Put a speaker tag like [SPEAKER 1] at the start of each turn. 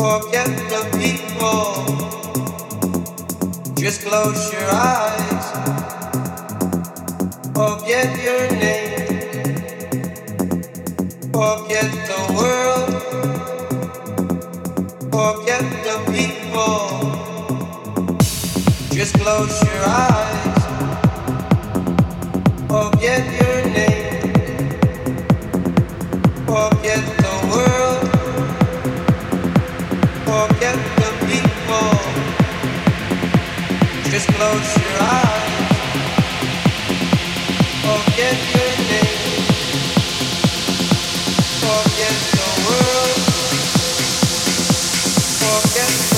[SPEAKER 1] forget the people. Just close your eyes. Forget your name. Forget the world. Forget the people. Just close your eyes. Forget your name. Forget the world forget the people. Just close your eyes. Forget. Forget the world. Forget.